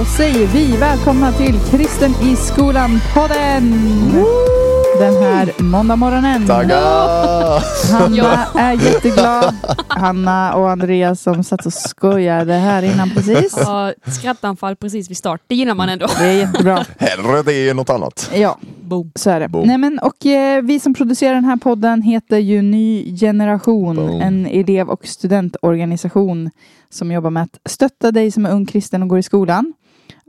Då säger vi välkomna till Kristen i skolan-podden! Den här måndagmorgonen. Hanna är jätteglad. Hanna och Andreas som satt och skojade här innan precis. Ja, skrattanfall precis vid start. Det gillar man ändå. Det är jättebra. Hellre det än något annat. Ja, Boom. så är det. Boom. Nej, men, och eh, vi som producerar den här podden heter ju Ny Generation, Boom. en elev och studentorganisation som jobbar med att stötta dig som är ung kristen och går i skolan.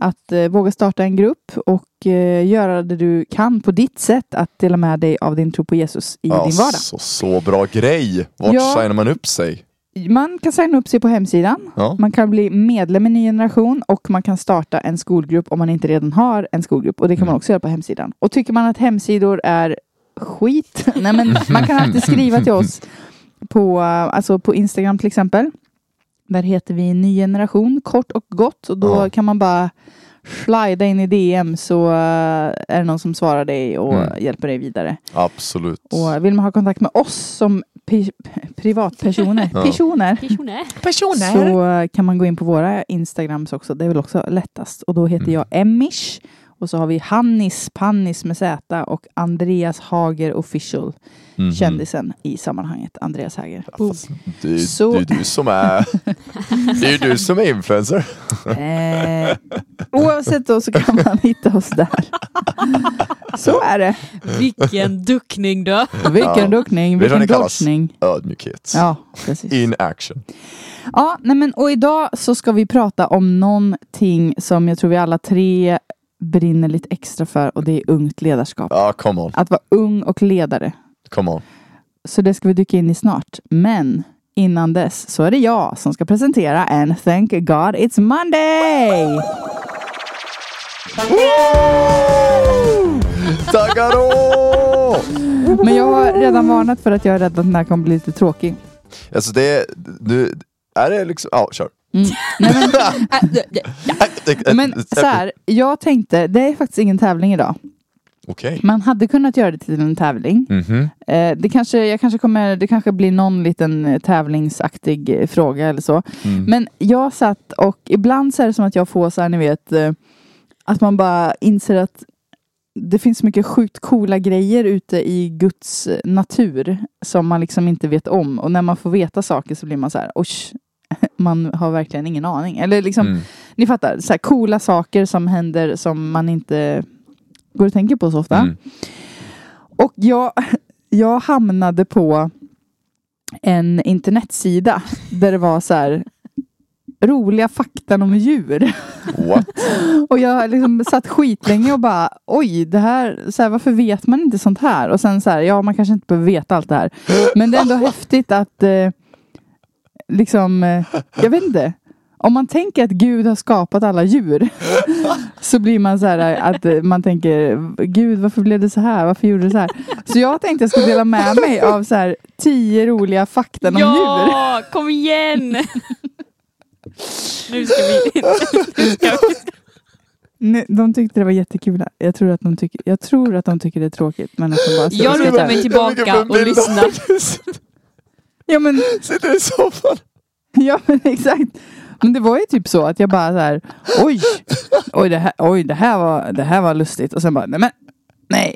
Att eh, våga starta en grupp och eh, göra det du kan på ditt sätt att dela med dig av din tro på Jesus i din vardag. Så, så bra grej! Vart Ja. signar man upp sig? Man kan signa upp sig på hemsidan. Ja. Man kan bli medlem i Ny Generation och man kan starta en skolgrupp om man inte redan har en skolgrupp. Och det kan man Mm. också göra på hemsidan. Och tycker man att hemsidor är skit, nej men man kan alltid skriva till oss på, eh, alltså på Instagram till exempel. Där heter vi Ny Generation, kort och gott. Och då Ja. kan man bara slida in i DM så eh, är det någon som svarar dig och Mm. hjälper dig vidare. Absolut. Och vill man ha kontakt med oss som pi- privatpersoner, Ja. personer, Personer. så kan man gå in på våra Instagrams också. Det är väl också lättast. Och då heter Mm. jag Emish. Och så har vi Hannis Pannis med Z och Andreas Hager official. Mhm. Kändisen i sammanhanget. Andreas Hager. Fast Det, Så- det är du som är Det är du som är influencer. Eh, oavsett då så kan man hitta oss där. Så är det. Vilken duckning då. Vilken Ja. duckning, vilken dodgning. Ödmjukhet. Ja, precis. In action. Ja, nej men, och idag så ska vi prata om någonting som jag tror vi alla tre brinner lite extra för och det är ungt ledarskap. Ja, come on. Att vara ung och ledare. Come on. Så det ska vi dyka in i snart. Men innan dess så är det jag som ska presentera en Thank God It's Monday! Tackar då! Men jag har redan varnat för att jag är rädd att den här kommer bli lite tråkig. Alltså det, du, är det liksom, ja kör. Mm. Nej, men, men så här, jag tänkte, det är faktiskt ingen tävling idag. Okej. Man hade kunnat göra det till en tävling. Mhm. Eh, det, kanske, jag kanske kommer, det kanske blir någon liten eh, tävlingsaktig eh, fråga eller så. Mm. Men jag satt och ibland så är det som att jag får så här, ni vet, eh, att man bara inser att det finns så mycket sjukt coola grejer ute i Guds natur som man liksom inte vet om. Och när man får veta saker så blir man så här, oj, man har verkligen ingen aning. Eller liksom, Mm. ni fattar, så här coola saker som händer som man inte går och tänker på så ofta. Mm. Och jag, jag hamnade på en internetsida där det var så här roliga fakta om djur. What? Och jag liksom satt skitlänge och bara oj, det här, så här, varför vet man inte sånt här? Och sen så här, ja man kanske inte behöver veta allt det här. Men det är ändå häftigt att eh, liksom, eh, jag vet inte. Om man tänker att Gud har skapat alla djur så blir man så här att eh, man tänker Gud varför blev det så här? Varför gjorde det så här? Så jag tänkte jag skulle dela med mig av så här tio roliga fakta om djur. Ja, kom igen! Nu ska vi... Nu ska vi. Nej, De tyckte det var jättekul. Jag tror att de tycker, jag tror att de tycker det är tråkigt. Men att de bara Jag lutar mig tillbaka och lyssnar. Ja men, Sitter i soffan. ja men exakt. Men det var ju typ så att jag bara så här, oj, oj det här, oj, det här, var, det här var lustigt. Och sen bara, nej men, nej,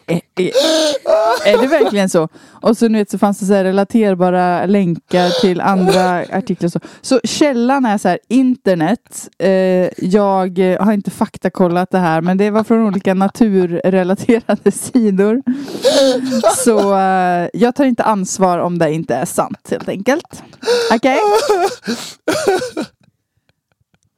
är det verkligen så? Och så, nu vet, så fanns det så här relaterbara länkar till andra artiklar. och Så, så källan är så här, internet. Eh, jag har inte faktakollat det här, men det var från olika naturrelaterade sidor. Så eh, jag tar inte ansvar om det inte är sant helt enkelt. Okej?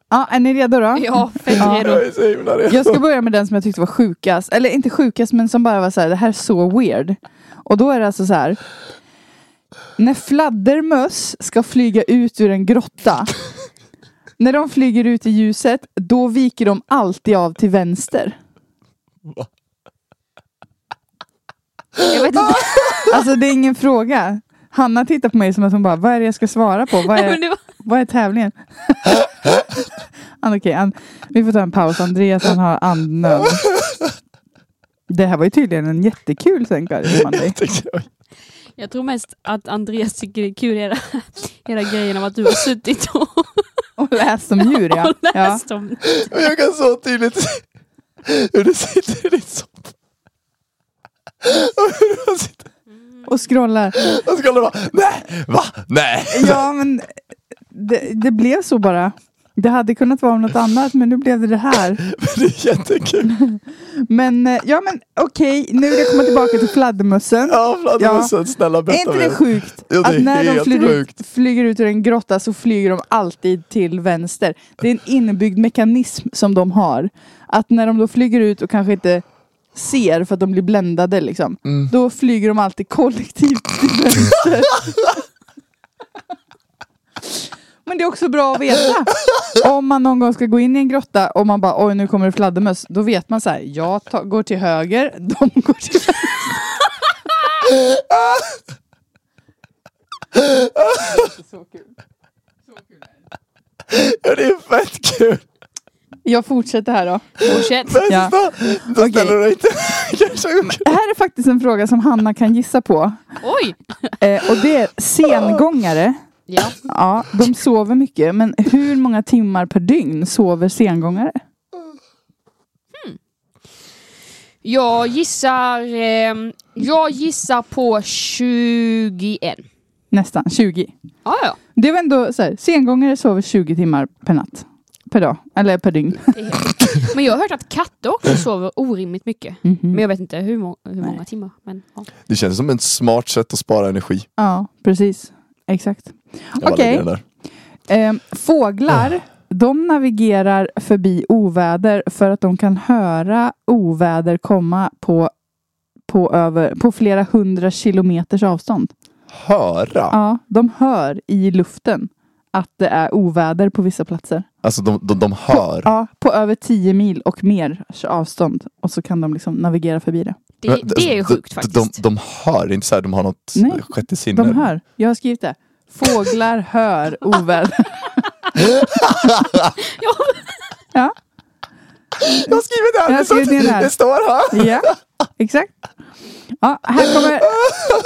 Ja, är ni redo då? Ja, fett Ja. redo. Jag är så himla redo. Jag ska börja med den som jag tyckte var sjukast. Eller inte sjukast, men som bara var så här, det här är så weird. Och då är det alltså så här. När fladdermöss ska flyga ut ur en grotta. när de flyger ut i ljuset, då viker de alltid av till vänster. Jag vet inte. Alltså det är ingen fråga. Hanna tittar på mig som att hon bara, vad är det jag ska svara på? Vad Nej, är, men det var... vad är tävlingen? Okej, an, vi får ta en paus. Andreas han har andnöd. Det här var ju tydligen en jättekul. Tänkte jag. Tror mest att Andreas tycker det är kul hela, hela grejen av att du har suttit och Och läst om djur ja. Och ja. läst om. Och jag kan så tydligt se hur du sitter i din soffa. Och hur du sitter Och scrollar. och ska bara, nej, va, nej. Ja men det, det blev så bara. Det hade kunnat vara något annat men nu blev det det här. Det är jättekul. Men eh, ja men okej, nu vill jag komma tillbaka till fladdermössen. Ja, fladdermössen, snälla Är berätta inte det sjukt? Jo, det är att när de flyger ut, flyger ut ur en grotta så flyger de alltid till vänster. Det är en inbyggd mekanism som de har. Att när de då flyger ut och kanske inte ser för att de blir bländade liksom. Mm. Då flyger de alltid kollektivt till vänster. Men det är också bra att veta. Om man någon gång ska gå in i en grotta och man bara oj nu kommer det fladdermöss. Då vet man så här, jag ta, går till höger, de går till vänster. Så kul. Ja, det är fett kul. Jag fortsätter här då. Fortsätt. Ja. Bästa. Då Okej. ställer du dig inte. Kanske Det här är faktiskt en fråga som Hanna kan gissa på. Oj! Eh, och det är sengångare. Ja. Ja, de sover mycket. Men hur många timmar per dygn sover sengångare? Jag gissar, ehm, jag gissar på 21. Nästan 20. Ja, ja. Det var ändå så här, sengångare sover 20 timmar per natt. Per dag. Eller per dygn. Men jag har hört att katter också sover orimligt mycket. Mhm. Men jag vet inte hur, må- hur många timmar. Men, ja. Det känns som ett smart sätt att spara energi. Ja, precis. Exakt. Okej. där. Ehm, fåglar, de navigerar förbi oväder för att de kan höra oväder komma på, på, över, på flera hundra kilometers avstånd. Höra. Ja, de hör i luften att det är oväder på vissa platser. Alltså de, de, de hör. Ja, på över 10 mil och mer avstånd. Och så kan de liksom navigera förbi det. det, Men, det är ju alltså, sjukt de, faktiskt. De, de hör, det är inte så här de har något Nej, sjätte sinne. De hör. Jag har skrivit det. Fåglar hör oväder. ja, Jag har skrivit det här! Jag har skrivit det här. det står här! ja, exakt. Ja, här, kommer,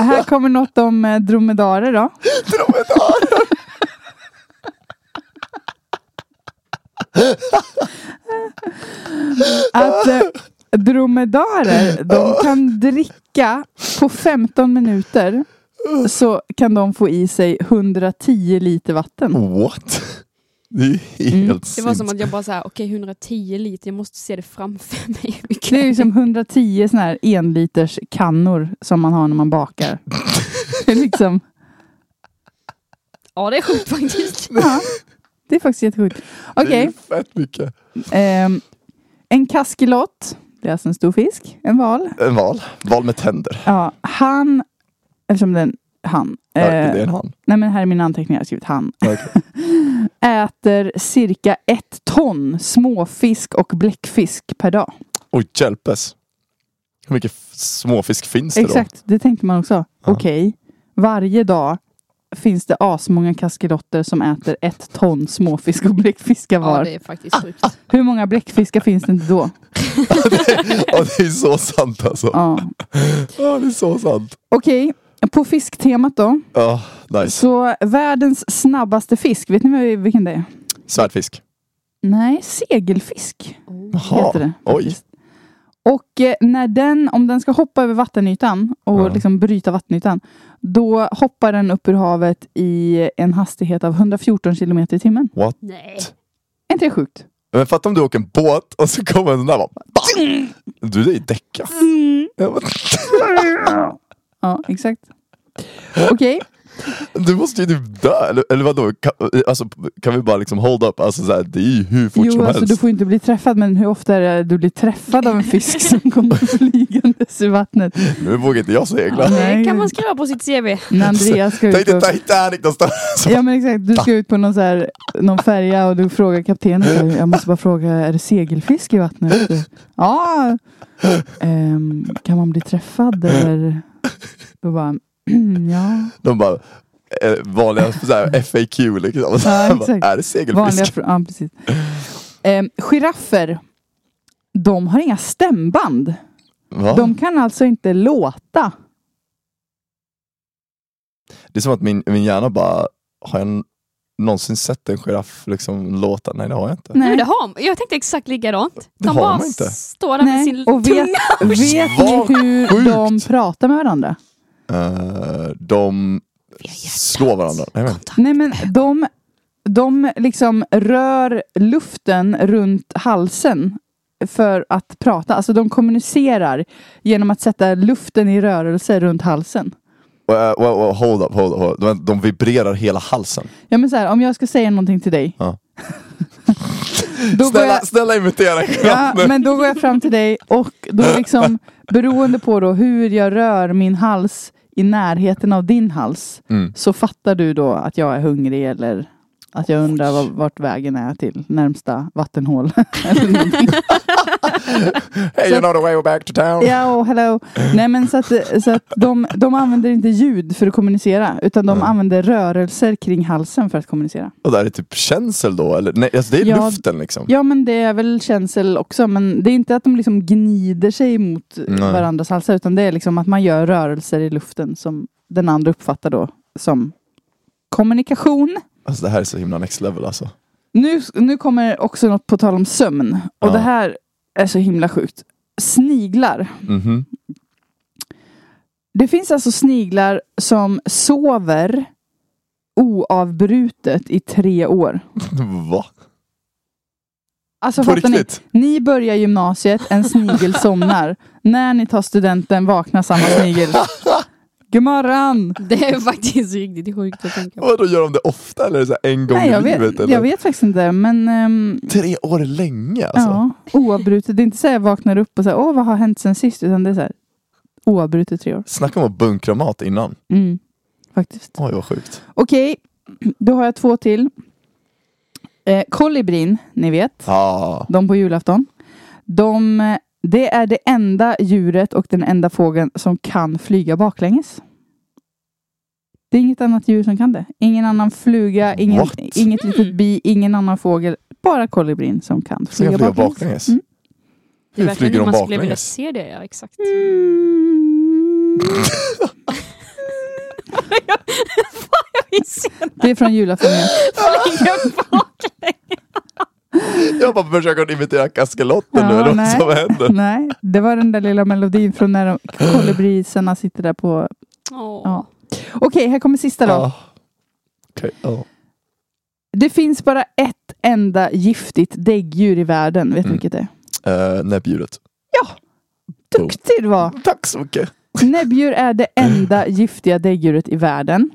här kommer något om eh, dromedarer då. Dromedar. Att eh, dromedarer, de kan dricka på 15 minuter så kan de få i sig 110 liter vatten. What? Det är ju helt Mm. Det var som att jag bara såhär, okej 110 liter, jag måste se det framför mig. Det är liksom 110 såna här enliters kannor som man har när man bakar. Det är liksom, Ja det är sjukt faktiskt. ja, det är faktiskt jättesjukt. Det Okej, är ju fett mycket. ehm, en kaskelot, det är alltså en stor fisk, en val. En val. Val med tänder. Ja, han, eftersom det är en han. Ja, eh, det är en han. Nej men här är mina anteckningar, jag har skrivit han. Okej. Äter cirka ett ton småfisk och bläckfisk per dag. Oj, hjälpes. Hur mycket småfisk finns det Exakt, det tänkte man också. Ja. Okej, varje dag finns det asmånga kaskelotter som äter ett ton småfisk och bläckfiskar Ja var. det är faktiskt sjukt. Hur många bläckfiskar finns det inte då? då? Ja, det är så sant alltså. Ja. Ja, det är så sant. Okej, på fisktemat då. Ja, nice. Så världens snabbaste fisk, vet ni vilken det är? Svärdfisk. Nej, segelfisk Jaha, heter det. oj. Och eh, när den, om den ska hoppa över vattenytan och Ja. liksom bryta vattenytan, då hoppar den upp ur havet i en hastighet av 114 kilometer i timmen. What? Nej. Är inte det sjukt? Men fatta om du åker en båt och så kommer en sån där bara... bang! Du, det är däcka. Ja, men- Ja, exakt. Okej, Du måste ju typ dö, eller, eller vadå? Kan, alltså, kan vi bara liksom hold up? Alltså, så här, det är ju hur fort jo som alltså helst. du får inte bli träffad men hur ofta är det du blir träffad av en fisk som kommer flygandes ur vattnet? Nu vågar inte jag segla. Ja, Det Nej. kan man skriva på sitt CV. När Andreas ska ut Tänk dig. Titanic någonstans. Ja men exakt, du ska ut på någon, så här, någon färja och du frågar kaptenen, jag måste bara fråga, är det segelfisk i vattnet? Ja, ehm, kan man bli träffad eller? Då bara, "Mm, ja, De bara, eh, vanliga så här, FAQ liksom. Ja, bara, är det segelfisk? vanliga ja, precis. Ehm, giraffer, de har inga stämband. Va? De kan alltså inte låta. Det är som att min, min hjärna bara, har jag, någonsin sett en giraff liksom låta? Nej det har jag inte. Men Nej. det har, jag tänkte exakt likadant. Det De har bara man inte. står där med sin Och vet, tunga. vet ni hur sjukt. de pratar med varandra? Eh, de slår varandra. Nej, men. Nej men de, de liksom rör luften runt halsen för att prata. Alltså de kommunicerar genom att sätta luften i rörelse runt halsen. Uh, well, well, hold up, hold up, hold up. De, de vibrerar hela halsen. Ja men så här, om jag ska säga någonting till dig. Ja. då går Snälla, jag, snälla imitera ja, men då går jag fram till dig och då liksom beroende på då hur jag rör min hals i närheten av din hals Mm. så fattar du då att jag är hungrig eller att jag undrar var- vart vägen är till närmsta vattenhål. Hey, you know the way back to town. Ja, och hello. Nej men så att, så att de, de använder inte ljud för att kommunicera utan de Mm. använder rörelser kring halsen för att kommunicera. Och det här är typ känsel då? Eller? Nej, alltså det är Ja. luften liksom. Ja men det är väl känsel också men det är inte att de liksom gnider sig mot Nej. varandras halsar utan det är liksom att man gör rörelser i luften som den andra uppfattar då som kommunikation. Alltså det här är så himla next level alltså. Nu, nu kommer också något på tal om sömn och Ja. det här är så himla sjukt. Sniglar. Mhm. Det finns alltså sniglar som sover oavbrutet i tre år. Va? Alltså På fattar ni? riktigt? Ni börjar gymnasiet, en snigel somnar. När ni tar studenten vaknar samma snigel. Godmorgon! Det är faktiskt riktigt sjukt att tänka på. Vadå, gör de det ofta eller är det så här en gång Nej, jag, i livet? vet, eller? jag vet faktiskt inte men ehm, Tre år länge alltså. ja, oavbrutet. Det är inte så att jag vaknar upp och säger åh vad har hänt sen sist utan det är så här oavbrutet tre år. Snacka om att bunkra mat innan. Mm, faktiskt. Oj vad sjukt. Okej, då har jag två till. Eh, kolibrin, ni vet. Ah. De på julafton. De, eh, det är det enda djuret och den enda fågeln som kan flyga baklänges. Det är inget annat djur som kan det. Ingen annan fluga, ingen, What? inget litet bi, ingen annan fågel. Bara kolibrin som kan flyga flyga baklänges. baklänges. Mm. Det är Hur verkligen flyger de man skulle vilja baklänges? se det, ja exakt. Mm. Det är från julafton flyga baklänges. Jag bara försöker imitera kaskelotten nu, Ja, eller vad nej. som händer? Nej, det var den där lilla melodin från när de, kolibrisarna sitter där på... Åh. Ja. Okej, här kommer sista då. Ah. Okej, ja. Det finns bara ett enda giftigt däggdjur i världen. Vet du Mm. vilket det är? Eh, näbbdjuret. Duktig du var! Tack så mycket. Näbbdjur är det enda giftiga däggdjuret i världen.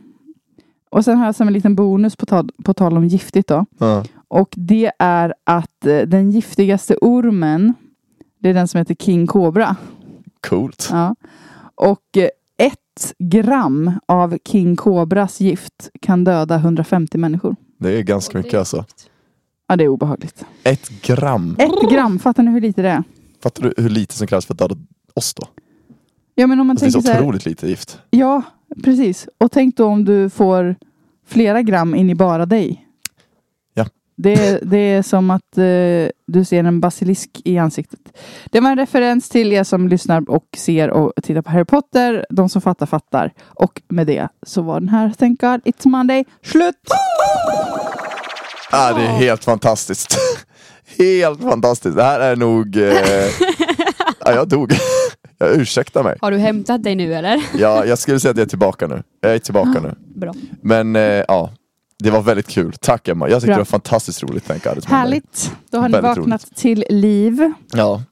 Och sen har jag som en liten bonus på tal, på tal om giftigt då. Ja. Och det är att eh, den giftigaste ormen, det är den som heter King Cobra. Coolt. Ja. Och eh, ett gram av King Cobras gift kan döda 150 människor. Det är ganska mycket alltså. Ja, det är obehagligt. Ett gram. Ett gram, fattar ni hur lite det är? Fattar du hur lite som krävs för att döda oss då? Ja, men om man Alltså, det är tänker så så här, otroligt lite gift. Ja, precis. Och tänk då om du får flera gram in i bara dig. Det, är- det är som att eh, du ser en basilisk i ansiktet. Det var en referens till er som lyssnar och ser och tittar på Harry Potter. De som fattar fattar. Och med det så var den här Thank God It's Monday slut! Ah, det är helt fantastiskt. helt fantastiskt. Det här är nog... Eh... ja, jag dog. jag ursäktar mig. Har du hämtat dig nu eller? Ja, jag skulle säga att jag är tillbaka nu. Jag är tillbaka nu. Bra. Men eh, ja, det var väldigt kul. Tack Emma. Jag tyckte Bra. det var fantastiskt roligt. Thank God. Härligt! Då har ni Väldigt vaknat till liv. Ja,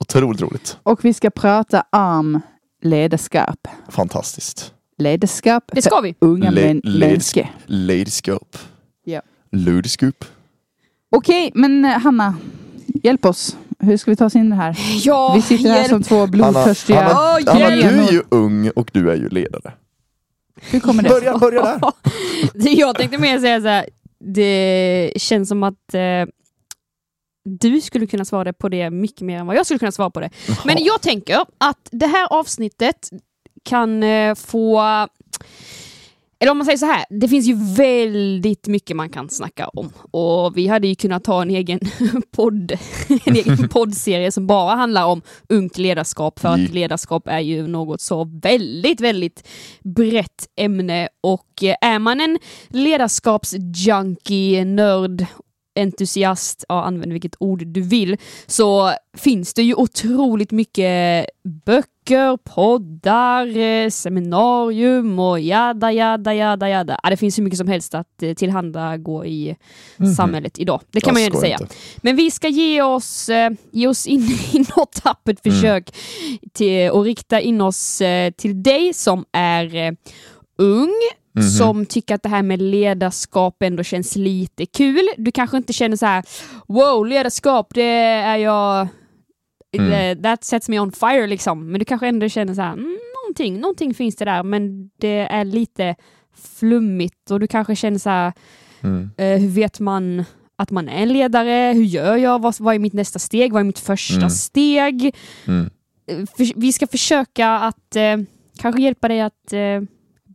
otroligt roligt. Och vi ska prata om ledarskap. Fantastiskt. Ledarskap Det ska vi. unga Le- människor. Ladyskop. Ja. Ludiskup. Okej, men eh, Hanna, hjälp oss. Hur ska vi ta oss in i det här? Ja, Vi sitter här hjälp. som två Hanna, blodtörstiga Hanna, Hanna, hjälp. du är ju ung och du är ju ledare. Hur kommer det Börja, börja där. Jag tänkte mer säga så här. det känns som att eh, du skulle kunna svara på det mycket mer än vad jag skulle kunna svara på det. Men jag tänker att det här avsnittet kan eh, få eller om man säger så här, det finns ju väldigt mycket man kan snacka om. Och vi hade ju kunnat ta en egen podd, en egen poddserie som bara handlar om ungt ledarskap, för Mm. att ledarskap är ju något så väldigt, väldigt brett ämne. Och är man en ledarskapsjunkie, nörd, entusiast, ja, använd vilket ord du vill, så finns det ju otroligt mycket böcker, poddar, eh, seminarium och jada, jada, jada, jada. Ja, det finns hur mycket som helst att eh, tillhandagå i samhället idag. Det kan Jag man ju inte säga. inte. Men vi ska ge oss, eh, ge oss in i något tappert försök till, och rikta in oss till dig som är eh, ung, som tycker att det här med ledarskap ändå känns lite kul. Du kanske inte känner så här, wow, ledarskap, det är jag, det- that sets me on fire liksom. Men du kanske ändå känner så här, mm, någonting, någonting finns det där, men det är lite flummigt och du kanske känner så här, Mm. Eh, hur vet man att man är en ledare? Hur gör jag? Vad, vad är mitt nästa steg? Vad är mitt första Mm. steg? Mm. Eh, för, vi ska försöka att eh, kanske hjälpa dig att eh,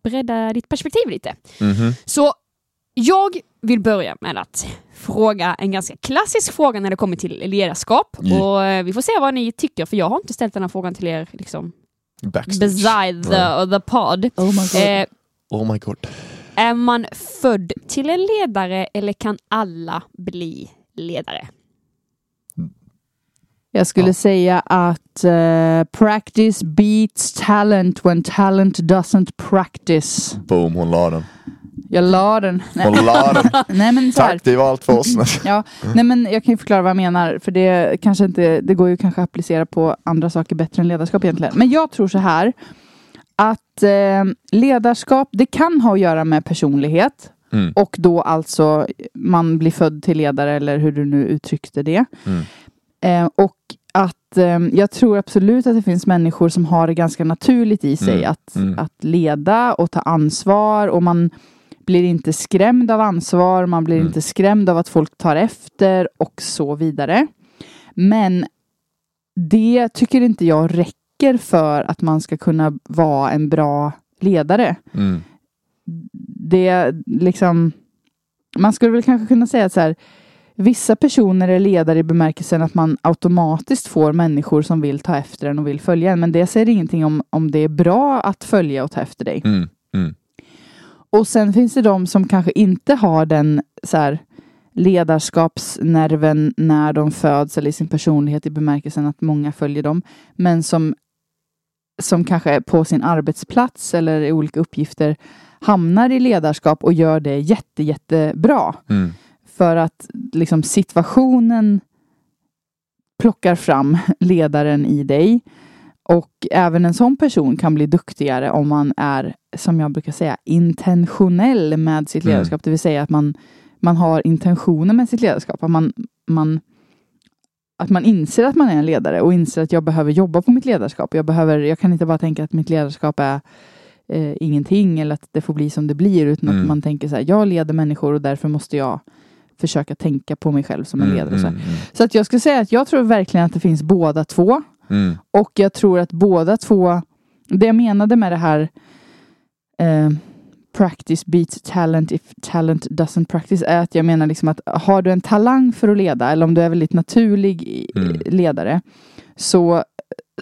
bredda ditt perspektiv lite. Mhm. Så jag vill börja med att fråga en ganska klassisk fråga när det kommer till ledarskap. Ja. Och eh, vi får se vad ni tycker, för jag har inte ställt den här frågan till er liksom, Backstage. beside the, the pod. Oh my God. Eh, Oh my god. är man född till en ledare eller kan alla bli ledare? Jag skulle Ja. säga att eh, practice beats talent when talent doesn't practice. Boom, hon la den. Jag la den. Nej, Hon la den. nej men så här. Tack, det var allt för oss. Ja, nej men jag kan ju förklara vad jag menar. För det, kanske inte, det går ju kanske att applicera på andra saker bättre än ledarskap egentligen. Men jag tror så här. Att eh, ledarskap, det kan ha att göra med personlighet. Mm. Och då alltså man blir född till ledare eller hur du nu uttryckte det. Mm. Eh, och jag tror absolut att det finns människor som har det ganska naturligt i sig Mm, Att, mm. att leda och ta ansvar och man blir inte skrämd av ansvar, man blir Mm. inte skrämd av att folk tar efter och så vidare. Men det tycker inte jag räcker för att man ska kunna vara en bra ledare Mm. det liksom man skulle väl kanske kunna säga så här vissa personer är ledare i bemärkelsen att man automatiskt får människor som vill ta efter en och vill följa en. Men det säger ingenting om om det är bra att följa och ta efter dig. Mm. Mm. Och sen finns det de som kanske inte har den så här, ledarskapsnerven när de föds eller i sin personlighet i bemärkelsen att många följer dem. Men som, som kanske på sin arbetsplats eller i olika uppgifter hamnar i ledarskap och gör det jätte, jättebra. Mm. För att liksom situationen plockar fram ledaren i dig. Och även en sån person kan bli duktigare om man är, som jag brukar säga, intentionell med sitt Mm. ledarskap. Det vill säga att man, man har intentioner med sitt ledarskap. Att man, man, att man inser att man är en ledare och inser att jag behöver jobba på mitt ledarskap. Jag, behöver, jag kan inte bara tänka att mitt ledarskap är eh, ingenting eller att det får bli som det blir. Utan Mm. att man tänker så här, jag leder människor och därför måste jag försöka tänka på mig själv som en Mm, ledare. Så, här. mm, mm. så att jag skulle säga att jag tror verkligen att det finns båda två. Mm. Och jag tror att båda två, det jag menade med det här eh, practice beats talent if talent doesn't practice är att jag menar liksom att har du en talang för att leda eller om du är väldigt naturlig Mm. ledare så,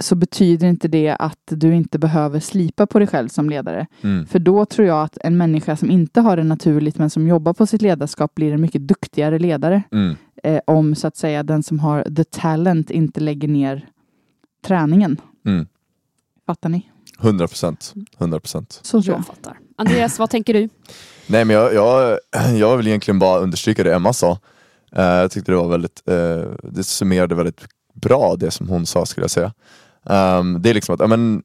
så betyder inte det att du inte behöver slipa på dig själv som ledare. Mm. För då tror jag att en människa som inte har det naturligt men som jobbar på sitt ledarskap blir en mycket duktigare ledare Mm. eh, om så att säga den som har the talent inte lägger ner träningen. Mm. Fattar ni? 100 procent. 100 procent. Så tror jag. Jag fattar. Andreas, vad tänker du? Nej men jag, jag, jag vill egentligen bara understryka det Emma sa. Eh, jag tyckte det var väldigt, eh, det summerade väldigt bra det som hon sa skulle jag säga. Um, det är liksom att, ja, men,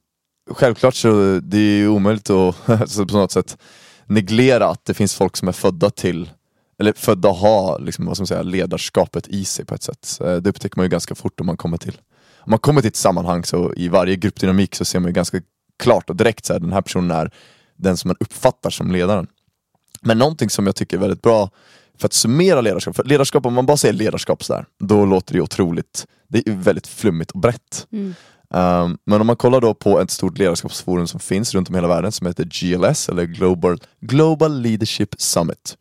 självklart så det är det omöjligt att alltså, på något sätt neglera att det finns folk som är födda till eller födda att ha liksom, vad ska man säga, ledarskapet i sig på ett sätt. Eh, det upptäcker man ju ganska fort om man kommer till om man kommer till ett sammanhang så i varje gruppdynamik så ser man ju ganska klart och direkt så här, den här personen är den som man uppfattar som ledaren. Men någonting som jag tycker är väldigt bra för att summera ledarskap, för ledarskap, om man bara säger ledarskap sådär, då låter det otroligt, det är väldigt flummigt och brett. Mm. Um, men om man kollar då på ett stort ledarskapsforum som finns runt om i hela världen som heter GLS, eller Global, Global Leadership Summit.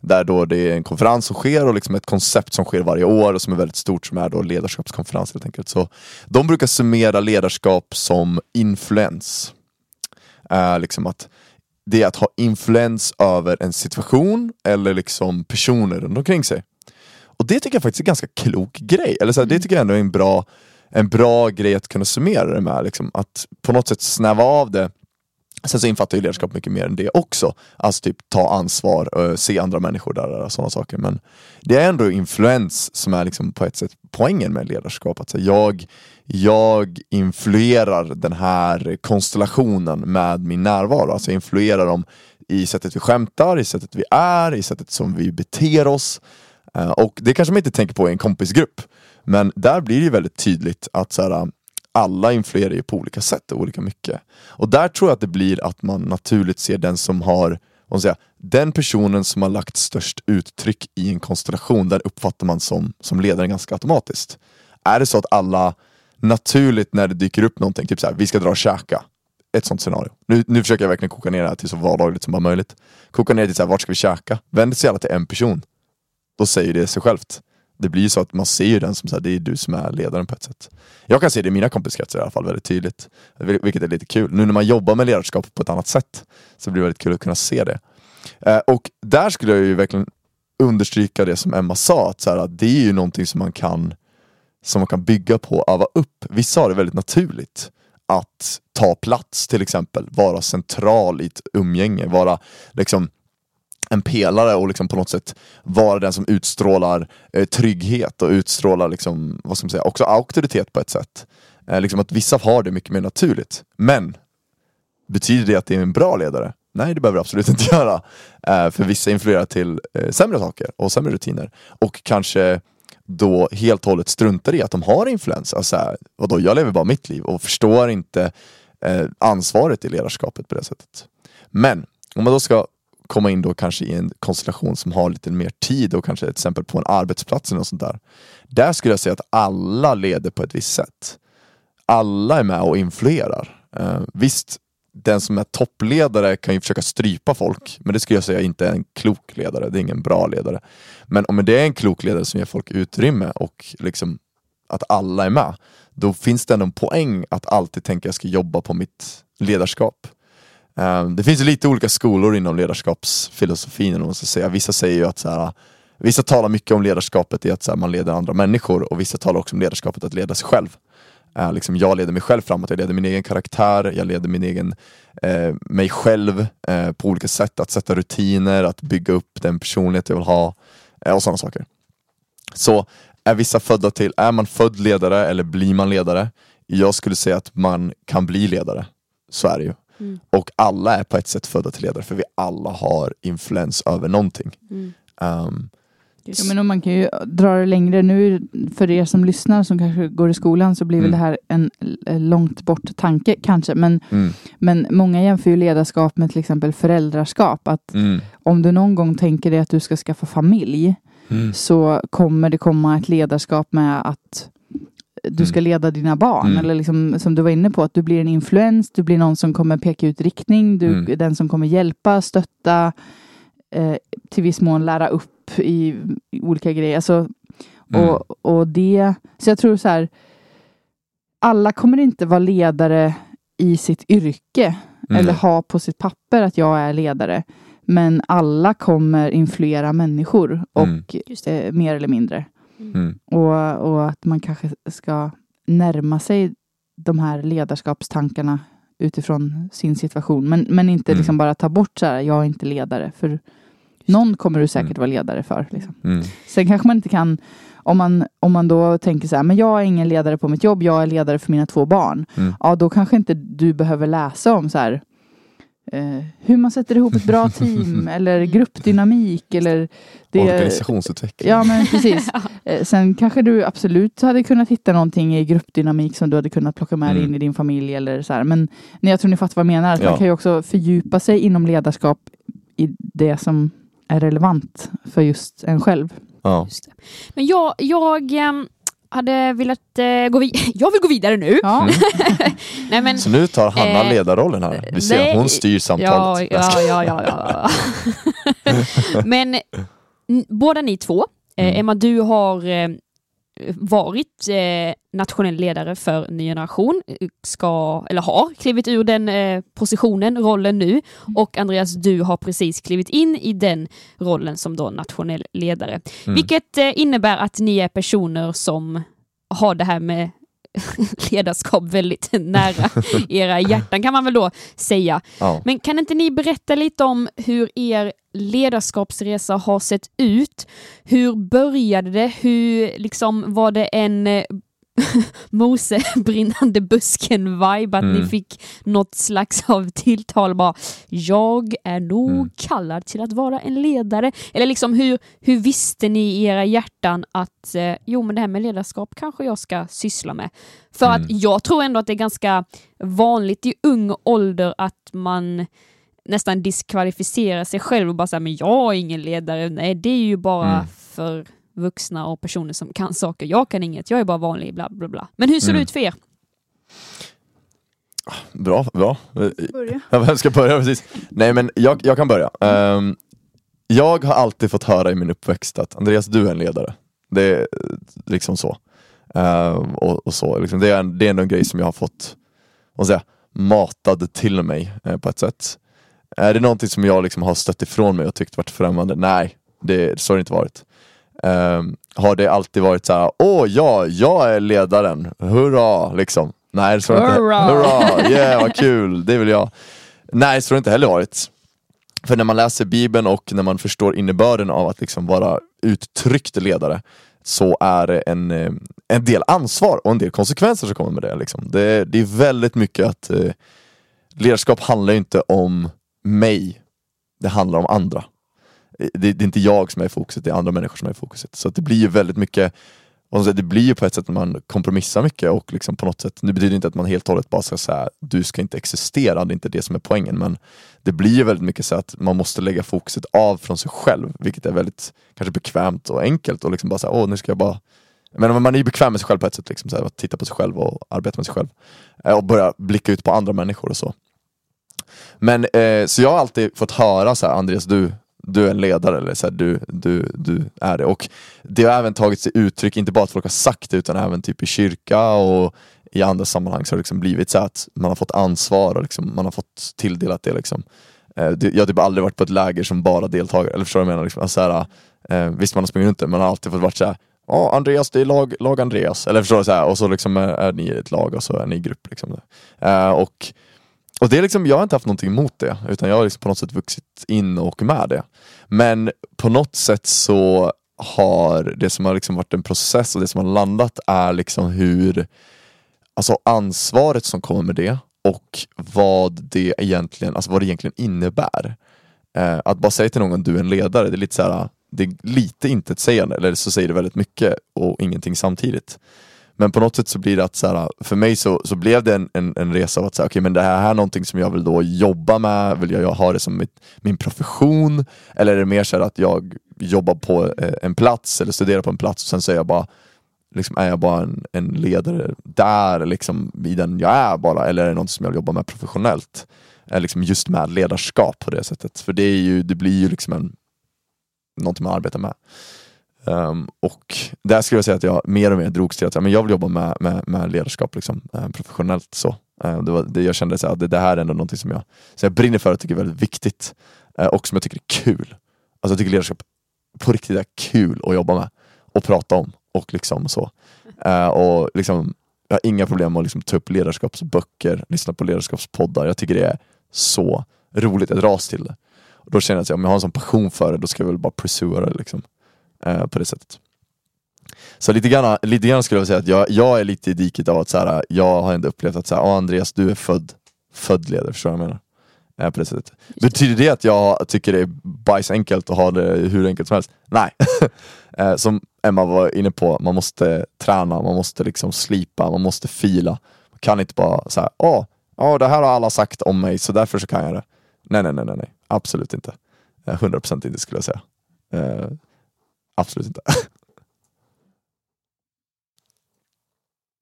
Där då det är en konferens som sker och liksom ett koncept som sker varje år och som är väldigt stort som är då ledarskapskonferens helt enkelt. Så de brukar summera ledarskap som influens. Uh, liksom att det är att ha influens över en situation eller liksom personer runt omkring sig. Och det tycker jag faktiskt är en ganska klok grej. Eller så här, Det tycker jag ändå är en bra, en bra grej att kunna summera det med. Liksom. Att på något sätt snäva av det. Sen så infattar ju ledarskap mycket mer än det också. Alltså typ ta ansvar, se andra människor där och sådana saker. Men det är ändå influens som är liksom på ett sätt poängen med ledarskap. Att jag, jag influerar den här konstellationen med min närvaro. Alltså jag influerar dem i sättet vi skämtar, i sättet vi är, i sättet som vi beter oss. Eh, och det kanske man inte tänker på i en kompisgrupp. Men där blir det ju väldigt tydligt att så här, alla influerar ju på olika sätt och olika mycket. Och där tror jag att det blir att man naturligt ser den som har, vad säga, den personen som har lagt störst uttryck i en konstellation, där uppfattar man som, som ledare ganska automatiskt. Är det så att alla naturligt när det dyker upp någonting, typ såhär, vi ska dra och käka. Ett sånt scenario. Nu, nu försöker jag verkligen koka ner det här till så vardagligt som bara möjligt. Koka ner till såhär, vart ska vi käka? Vänder sig alla till en person. Då säger det sig självt. Det blir ju så att man ser ju den som så här, det är du som är ledaren på ett sätt. Jag kan se det i mina kompiskretsar i alla fall väldigt tydligt. Vilket är lite kul. Nu när man jobbar med ledarskap på ett annat sätt så blir det väldigt kul att kunna se det. Eh, och där skulle jag ju verkligen understryka det som Emma sa, att, så här, att det är ju någonting som man kan som man kan bygga på, öva upp. Vissa har det väldigt naturligt att ta plats till exempel, vara central i ett umgänge, vara liksom en pelare och liksom på något sätt vara den som utstrålar eh, trygghet och utstrålar liksom, vad ska man säga, också auktoritet på ett sätt. Eh, liksom att vissa har det mycket mer naturligt. Men betyder det att det är en bra ledare? Nej, det behöver det absolut inte göra. Eh, för vissa influerar till eh, sämre saker och sämre rutiner. Och kanske då helt och hållet struntar i att de har influens. Alltså, vadå, jag lever bara mitt liv och förstår inte eh, ansvaret i ledarskapet på det sättet. Men om man då ska komma in då kanske i en konstellation som har lite mer tid och kanske till exempel på en arbetsplats eller något sånt där. Där skulle jag säga att alla leder på ett visst sätt. Alla är med och influerar. Eh, visst, den som är toppledare kan ju försöka strypa folk, men det skulle jag säga inte är en klok ledare. Det är ingen bra ledare. Men om det är en klok ledare som ger folk utrymme och liksom att alla är med, då finns det ändå en poäng att alltid tänka att jag ska jobba på mitt ledarskap. Um, det finns lite olika skolor inom ledarskapsfilosofin. Om man ska säga. Vissa säger ju att så här, Vissa talar mycket om ledarskapet i att så här, man leder andra människor och vissa talar också om ledarskapet att leda sig själv. Uh, liksom, jag leder mig själv framåt, jag leder min egen karaktär, jag leder min egen, uh, mig själv uh, på olika sätt. Att sätta rutiner, att bygga upp den personlighet jag vill ha eh, och sådana saker. Så är vissa födda till, är man född ledare eller blir man ledare? Jag skulle säga att man kan bli ledare. Så är det ju. Mm. Och alla är på ett sätt födda till ledare för vi alla har influens över någonting. Mm. Um, Ja, men om man kan ju dra det längre nu för er som lyssnar som kanske går i skolan så blir mm. väl det här en långt bort tanke kanske. Men, mm. men många jämför ju ledarskap med till exempel föräldraskap. Att mm. Om du någon gång tänker dig att du ska skaffa familj mm. så kommer det komma ett ledarskap med att du ska mm. leda dina barn. Mm. Eller liksom, som du var inne på, att du blir en influens, du blir någon som kommer peka ut riktning, du mm. den som kommer hjälpa, stötta, eh, till viss mån lära upp i, i olika grejer. Alltså, mm. och, och det, så jag tror så här, alla kommer inte vara ledare i sitt yrke mm. eller ha på sitt papper att jag är ledare. Men alla kommer influera människor och mm. eh, mer eller mindre. Mm. Och, och att man kanske ska närma sig de här ledarskapstankarna utifrån sin situation. Men, men inte mm. liksom bara ta bort så här, jag är inte ledare. För någon kommer du säkert mm. vara ledare för. Liksom. Mm. Sen kanske man inte kan, om man, om man då tänker så här, men jag är ingen ledare på mitt jobb, jag är ledare för mina två barn. Mm. Ja, då kanske inte du behöver läsa om så här, eh, hur man sätter ihop ett bra team eller gruppdynamik eller det, organisationsutveckling. Ja, men precis. eh, sen kanske du absolut hade kunnat hitta någonting i gruppdynamik som du hade kunnat plocka med mm. in i din familj eller så här. Men nej, jag tror ni fattar vad jag menar. Ja. Man kan ju också fördjupa sig inom ledarskap i det som är relevant för just en själv. Ja. Men jag, jag ehm, hade velat eh, gå vidare. Jag vill gå vidare nu. Ja. Nej, men, Så nu tar Hanna Eh, ledarrollen här. Vi ser, nej. hon styr ja, samtalet. ja, ja, ja, ja. men n- båda ni två, eh, Mm. Emma du har eh, varit eh, nationell ledare för Ny Generation, eh, ska, eller har klivit ur den eh, positionen, rollen nu. Och Andreas, du har precis klivit in i den rollen som då nationell ledare. Mm. Vilket eh, innebär att ni är personer som har det här med ledarskap väldigt nära era hjärtan kan man väl då säga. Ja. Men kan inte ni berätta lite om hur er ledarskapsresa har sett ut? Hur började det? Hur liksom var det en eh, Mose brinnande busken-vibe, att ni Mm. fick något slags av tilltal bara jag är nog Mm. kallad till att vara en ledare. Eller liksom hur, hur visste ni i era hjärtan att eh, jo men det här med ledarskap kanske jag ska syssla med? För Mm. att jag tror ändå att det är ganska vanligt i ung ålder att man nästan diskvalificerar sig själv och bara säger men jag är ingen ledare. Nej, det är ju bara Mm. för vuxna och personer som kan saker. Jag kan inget, jag är bara vanlig, bla bla bla. Men hur ser det Mm. ut för er? Bra, bra. Börja. Ja, Vem ska börja precis? Nej men jag, jag kan börja. Ehm, jag har alltid fått höra i min uppväxt att Andreas du är en ledare. Det är liksom så. Ehm, och, och så liksom, det, är, en- det är ändå en grej som jag har fått vad säga, matad till mig eh, på ett sätt. Är det någonting som jag liksom har stött ifrån mig och tyckt varit främmande? Nej, det, så har det inte varit. Ehm, har det alltid varit så här, åh ja, jag är ledaren, hurra, liksom. Nej, så det inte Hurra! hurra, yeah vad kul, det vill jag. Nej, så har det inte heller varit. För när man läser bibeln och när man förstår innebörden av att liksom vara uttryckt ledare så är det en, eh, en del ansvar och en del konsekvenser som kommer med det. Liksom. Det, det är väldigt mycket att eh, ledarskap handlar inte om mig, det handlar om andra. Eh, det, det är inte jag som är i fokuset, det är andra människor som är i fokuset. Så att det blir ju väldigt mycket säger, det blir ju på ett sätt att man kompromissar mycket och liksom på något sätt, det betyder inte att man helt och hållet bara ska säga du ska inte existera, det är inte det som är poängen men det blir ju väldigt mycket så att man måste lägga fokuset av från sig själv vilket är väldigt kanske bekvämt och enkelt och liksom bara säga åh nu ska jag bara men man är ju bekväm med sig själv på ett sätt, liksom, här, att titta på sig själv och arbeta med sig själv eh, och börja blicka ut på andra människor och så. Men eh, så jag har alltid fått höra så här, Andreas du, du är en ledare eller så här, du, du, du är det. Och det har även tagit sig uttryck, inte bara att folk har sagt det utan även typ i kyrka och i andra sammanhang så har det liksom blivit så att man har fått ansvar och liksom, man har fått tilldelat det. Liksom. Eh, jag har typ aldrig varit på ett läger som bara deltagare, eller förstår du vad jag menar? Liksom, alltså, så här, eh, visst man har sprungit runt det, men man har alltid fått vara såhär Ja, Andreas, det är lag, lag Andreas. Eller förstår du? Så här, och så liksom är, är ni ett lag och så är ni i grupp. Liksom. Eh, och och det är liksom, jag har inte haft någonting emot det, utan jag har liksom på något sätt vuxit in och med det. Men på något sätt så har det som har liksom varit en process och det som har landat är liksom hur Alltså ansvaret som kommer med det och vad det egentligen, alltså vad det egentligen innebär. Eh, att bara säga till någon du är en ledare, det är lite så här, det är lite intetsägande, eller så säger det väldigt mycket och ingenting samtidigt. Men på något sätt så blir det att så här, för mig så, så blev det en, en, en resa av att säga, okej men det här är någonting som jag vill då jobba med, vill jag ha det som mitt, min profession? Eller är det mer så här att jag jobbar på eh, en plats eller studerar på en plats och sen så är jag bara liksom, är jag bara en, en ledare där liksom, i den jag är bara, eller är det något som jag jobbar med professionellt? Eh, liksom just med ledarskap på det sättet. För det, är ju, det blir ju liksom en, någonting man arbetar med. Um, och där skulle jag säga att jag mer och mer drogs till att men jag vill jobba med, med, med ledarskap liksom, ehm, professionellt. så. Ehm, det var, det, jag kände att det, det här är ändå någonting som jag, som jag brinner för och tycker är väldigt viktigt. Eh, och som jag tycker är kul. Alltså jag tycker ledarskap på riktigt är kul att jobba med och prata om. Och liksom så. Och liksom, jag har inga problem med att liksom ta upp ledarskapsböcker, lyssna på ledarskapspoddar. Jag tycker det är så roligt, jag dras till det. Och då känner jag att om jag har en sån passion för det, då ska jag väl bara pursua det. Liksom eh, på det sättet. Så lite grann, lite grann skulle jag säga att jag, jag är lite i diket av att så här, jag har ändå upplevt att så här, "Ja, Andreas du är född, född ledare, förstår du vad jag menar? Eh, på det sättet. Betyder det att jag tycker det är bajsenkelt att ha det hur enkelt som helst? Nej. eh, som Emma var inne på, man måste träna, man måste liksom slipa, man måste fila. Man kan inte bara säga, åh, ja det här har alla sagt om mig så därför så kan jag det. Nej, nej, nej, nej, nej. absolut inte. Eh, 100% inte skulle jag säga. Eh, Absolut inte.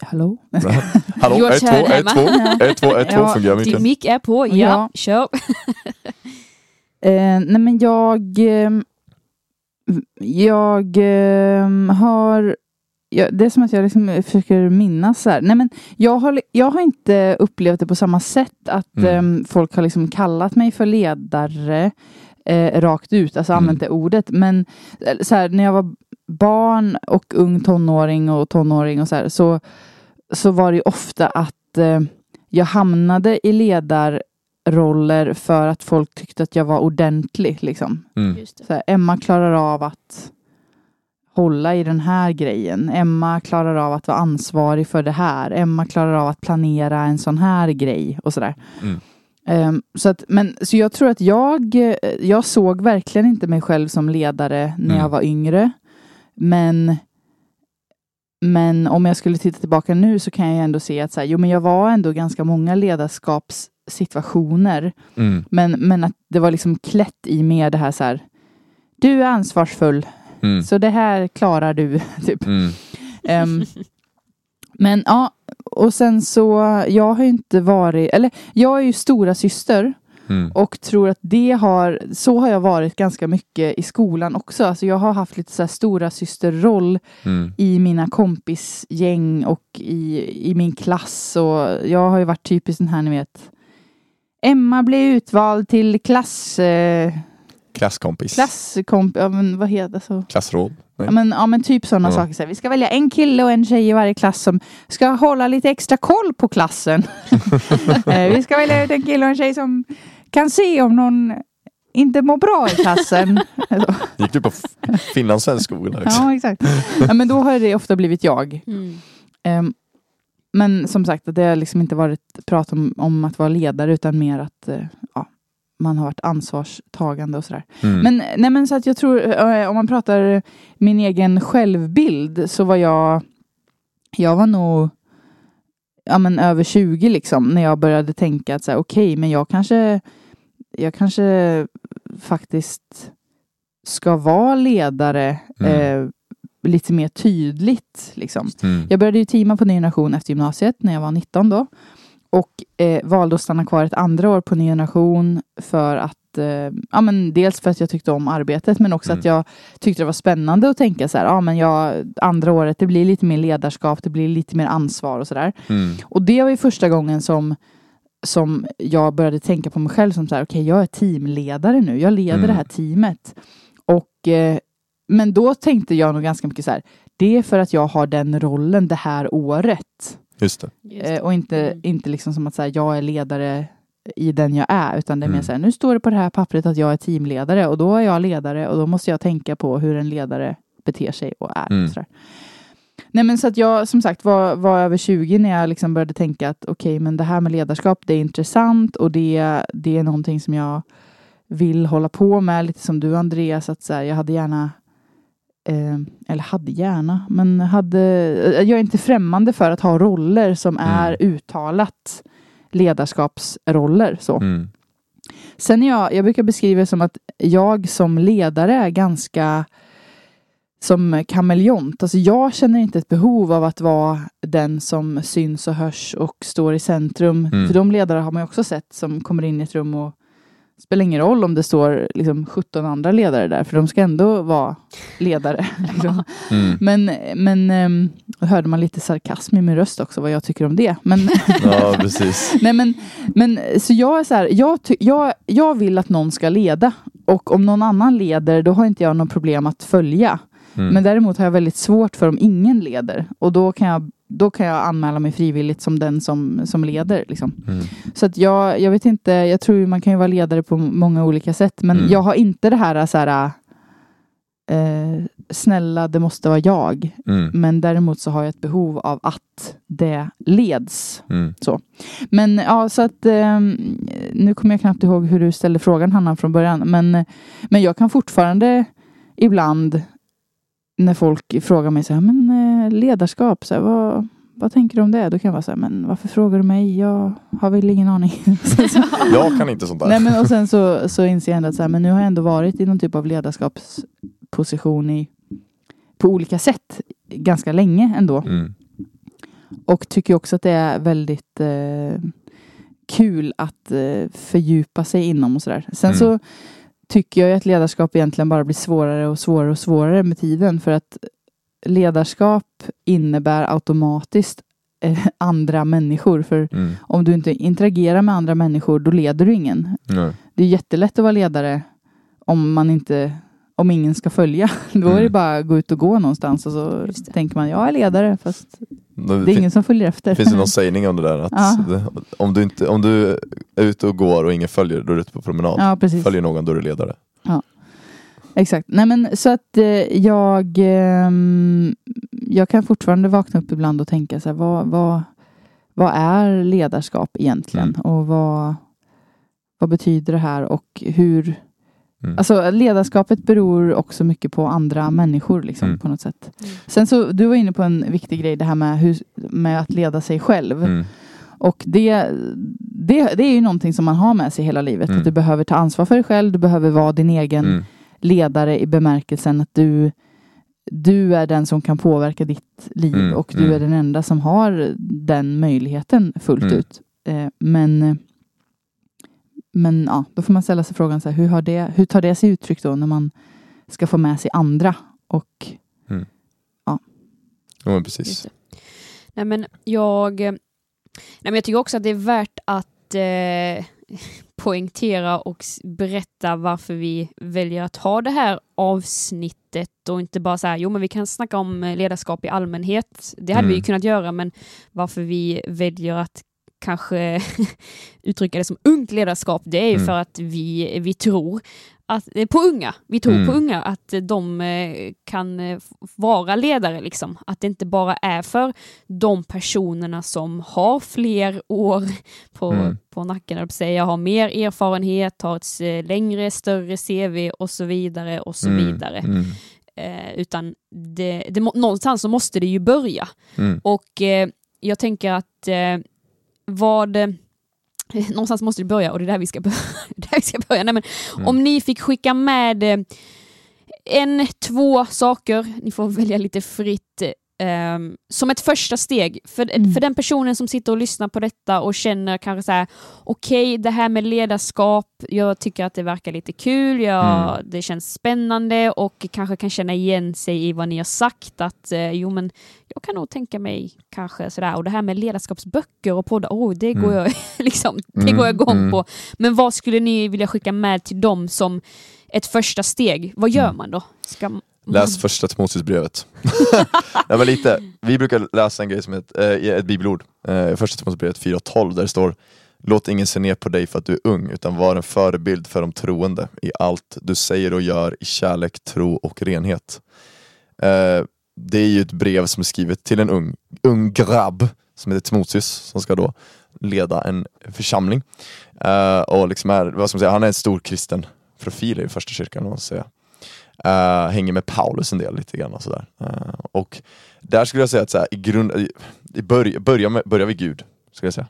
Hallå? Hallå, George ett, två, här ett, hemma. två, ett, två, ett, två fungerar Din mycket. mick är på, ja, Ja. kör. Eh, nej men jag... ehm, jag ehm, har... Jag, det är som att jag liksom försöker minnas så här. Nej men jag har, jag har inte upplevt det på samma sätt att Mm. ehm, folk har liksom kallat mig för ledare eh, rakt ut, alltså Mm. använt det ordet. Men eh, så här, när jag var barn och ung tonåring och tonåring och så här, så, så var det ju ofta att eh, jag hamnade i ledarroller för att folk tyckte att jag var ordentlig. Liksom. Mm. Så här, Emma klarar av att hålla i den här grejen. Emma klarar av att vara ansvarig för det här. Emma klarar av att planera en sån här grej och sådär. Mm. Ehm, så, att, men, så jag tror att jag, eh, jag såg verkligen inte mig själv som ledare när Mm. jag var yngre. Men, men om jag skulle titta tillbaka nu så kan jag ändå se att så här, jo, men jag var ändå ganska många ledarskapssituationer. Mm. Men, men att det var liksom klätt i med det här så här. Du är ansvarsfull, Mm. så det här klarar du. Typ. Ehm, men ja, och sen så, jag har ju inte varit, eller jag är ju stora syster Mm. och tror att det har, så har jag varit ganska mycket i skolan också. Alltså jag har haft lite så här stora systerroll Mm. i mina kompisgäng och i, i min klass. Och jag har ju varit typiskt den här, ni vet. Emma blev utvald till klass... Eh, Klasskompis. klasskomp... Ja, men vad heter det? Så? Klassråd. Nej. Ja, men, ja, men typ sådana Ja. saker. Så här, vi ska välja en kille och en tjej i varje klass som ska hålla lite extra koll på klassen. Eh, vi ska välja ut en kille och en tjej som kan se om någon inte mår bra i klassen. Gick du på finlandssvensk skola? Ja, exakt. Ja, men då har det ofta blivit jag. Mm. Ehm, men som sagt, det har liksom inte varit prat om, om att vara ledare utan mer att eh, ja, man har varit ansvarstagande och sådär. Mm. Men, nej, men så att jag tror, eh, om man pratar min egen självbild så var jag, jag var nog ja, men över 20 liksom när jag började tänka att okej, men jag kanske, jag kanske faktiskt ska vara ledare Mm. eh, lite mer tydligt. Liksom. Mm. Jag började ju teama på Ny Generation efter gymnasiet när jag var 19 då. Och eh, valde att stanna kvar ett andra år på Ny Generation för att eh, ja, men dels för att jag tyckte om arbetet men också Mm. att jag tyckte det var spännande att tänka så här, ja men jag, andra året det blir lite mer ledarskap, det blir lite mer ansvar och sådär. Mm. Och det var ju första gången som, som jag började tänka på mig själv som så här, okej jag är teamledare nu, jag leder Mm. det här teamet. Och, eh, men då tänkte jag nog ganska mycket så här, det är för att jag har den rollen det här året. Just det. Eh, och inte, inte liksom som att så här, jag är ledare i den jag är, utan det är mer Mm. så här, nu står det på det här pappret att jag är teamledare och då är jag ledare och då måste jag tänka på hur en ledare beter sig och är. Mm. Och. Nej men så att jag som sagt var, var över 20 när jag liksom började tänka att okej men det här med ledarskap det är intressant och det, det är någonting som jag vill hålla på med lite som du Andreas att så här, jag hade gärna eh, eller hade gärna men hade eh, jag är inte främmande för att ha roller som Mm. är uttalat ledarskapsroller så. Mm. Sen jag, jag brukar beskriva det som att jag som ledare är ganska som kameleont. Alltså jag känner inte ett behov av att vara den som syns och hörs och står i centrum. Mm. För de ledare har man också sett som kommer in i ett rum och spelar ingen roll om det står liksom 17 andra ledare där, för de ska ändå vara ledare. Liksom. Mm. Men, men då hörde man lite sarkasm i min röst också, vad jag tycker om det. Men, Ja, precis. Nej, men, men så jag är så här, jag, jag, jag vill att någon ska leda. Och om någon annan leder, då har inte jag något problem att följa. Mm. Men däremot har jag väldigt svårt för om ingen leder. Och då kan jag, då kan jag anmäla mig frivilligt som den som, som leder. Liksom. Mm. Så att jag, jag vet inte, jag tror man kan ju vara ledare på många olika sätt. Men Mm. jag har inte det här så här, eh, snälla det måste vara jag. Mm. Men däremot så har jag ett behov av att det leds. Mm. Men ja, så att ehm, nu kommer jag knappt ihåg hur du ställde frågan Hanna från början. Men, men jag kan fortfarande ibland när folk frågar mig så här, men eh, ledarskap, så här, vad, vad tänker du om det? Då kan jag vara så här, men varför frågar du mig? Jag har väl ingen aning. Så- Jag kan inte sånt där. Nej, men och sen så, så inser jag ändå att så här, men nu har jag ändå varit i någon typ av ledarskapsposition i, på olika sätt ganska länge ändå. Mm. Och tycker också att det är väldigt eh, kul att eh, fördjupa sig inom och sådär. Sen Mm. så tycker jag att ledarskap egentligen bara blir svårare och svårare och svårare med tiden. För att ledarskap innebär automatiskt eh, andra människor. För Mm. om du inte interagerar med andra människor, då leder du ingen. Nej. Det är jättelätt att vara ledare om man inte om ingen ska följa. Då är det Mm. bara att gå ut och gå någonstans och så tänker man jag är ledare fast Det det är ingen som följer efter. Finns det någon sägning om det där? Att Ja. om, du inte, om du är ute och går och ingen följer, då är du ute på promenad. Ja, precis. Följer någon, då är du ledare. Exakt. Nej men så att eh, jag ehm, jag kan fortfarande vakna upp ibland och tänka så här, vad, vad, vad är ledarskap egentligen? Mm. Och vad, vad betyder det här och hur Mm. Alltså ledarskapet beror också mycket på andra människor liksom, Mm. på något sätt. Mm. Sen så, du var inne på en viktig grej, det här med, hur, med att leda sig själv. Mm. Och det, det, det är ju någonting som man har med sig hela livet. Mm. Att du behöver ta ansvar för dig själv, du behöver vara din egen Mm. ledare i bemärkelsen att du, du är den som kan påverka ditt liv Mm, och du mm. är den enda som har den möjligheten fullt Mm. ut. Eh, men men ja, då får man ställa sig frågan så här, hur, har det, hur tar det sig uttryck då när man ska få med sig andra? Och Ja, men Just precis. Nej men jag, eh, nej men jag tycker också att det är värt att eh, poängtera och berätta varför vi väljer att ha det här avsnittet och inte bara så här, jo men vi kan snacka om eh, ledarskap i allmänhet. Det hade vi ju Mm. kunnat göra men varför vi väljer att kanske uttrycka det som ungt ledarskap, det är ju Mm. för att vi, vi tror att, eh, på unga, vi tror Mm. på unga att eh, de eh, kan vara ledare liksom. Att det inte bara är för de personerna som har fler år på, Mm. på nacken, säga, har mer erfarenhet, har ett längre, större CV och så vidare och så Mm. vidare. Mm. Eh, utan det, det, någonstans så måste det ju börja. Mm. Och eh, jag tänker att eh, vad... Eh, någonstans måste det börja och det är där vi ska börja. där vi ska börja. Nej, men Mm. Om ni fick skicka med eh, en, två saker, ni får välja lite fritt, eh, som ett första steg. För, Mm. för den personen som sitter och lyssnar på detta och känner kanske så här, okej det här med ledarskap, jag tycker att det verkar lite kul, jag, Mm. det känns spännande och kanske kan känna igen sig i vad ni har sagt, att eh, jo men jag kan nog tänka mig kanske sådär, och det här med ledarskapsböcker och poddar, oh, det går Mm. jag liksom, det Mm, går jag igång mm. på. Men vad skulle ni vilja skicka med till dem som ett första steg? Vad gör Mm. man då? Ska. Läs första Timoteusbrevet. Lite. Vi brukar läsa en grej som heter, eh, ett bibelord, eh, första Timoteusbrevet 4.12 där det står Låt ingen se ner på dig för att du är ung, utan var en förebild för de troende i allt du säger och gör i kärlek, tro och renhet. Eh, det är ju ett brev som är skrivet till en ung, ung grabb som heter Timoteus som ska då leda en församling. Eh, och liksom är, vad ska man säga, han är en stor kristen profil i första kyrkan. Man säga. Eh, hänger med Paulus en del lite grann och sådär. Eh, och där skulle jag säga att så här, i grund, i, i börj, börja, med, börja vid Gud, skulle jag säga.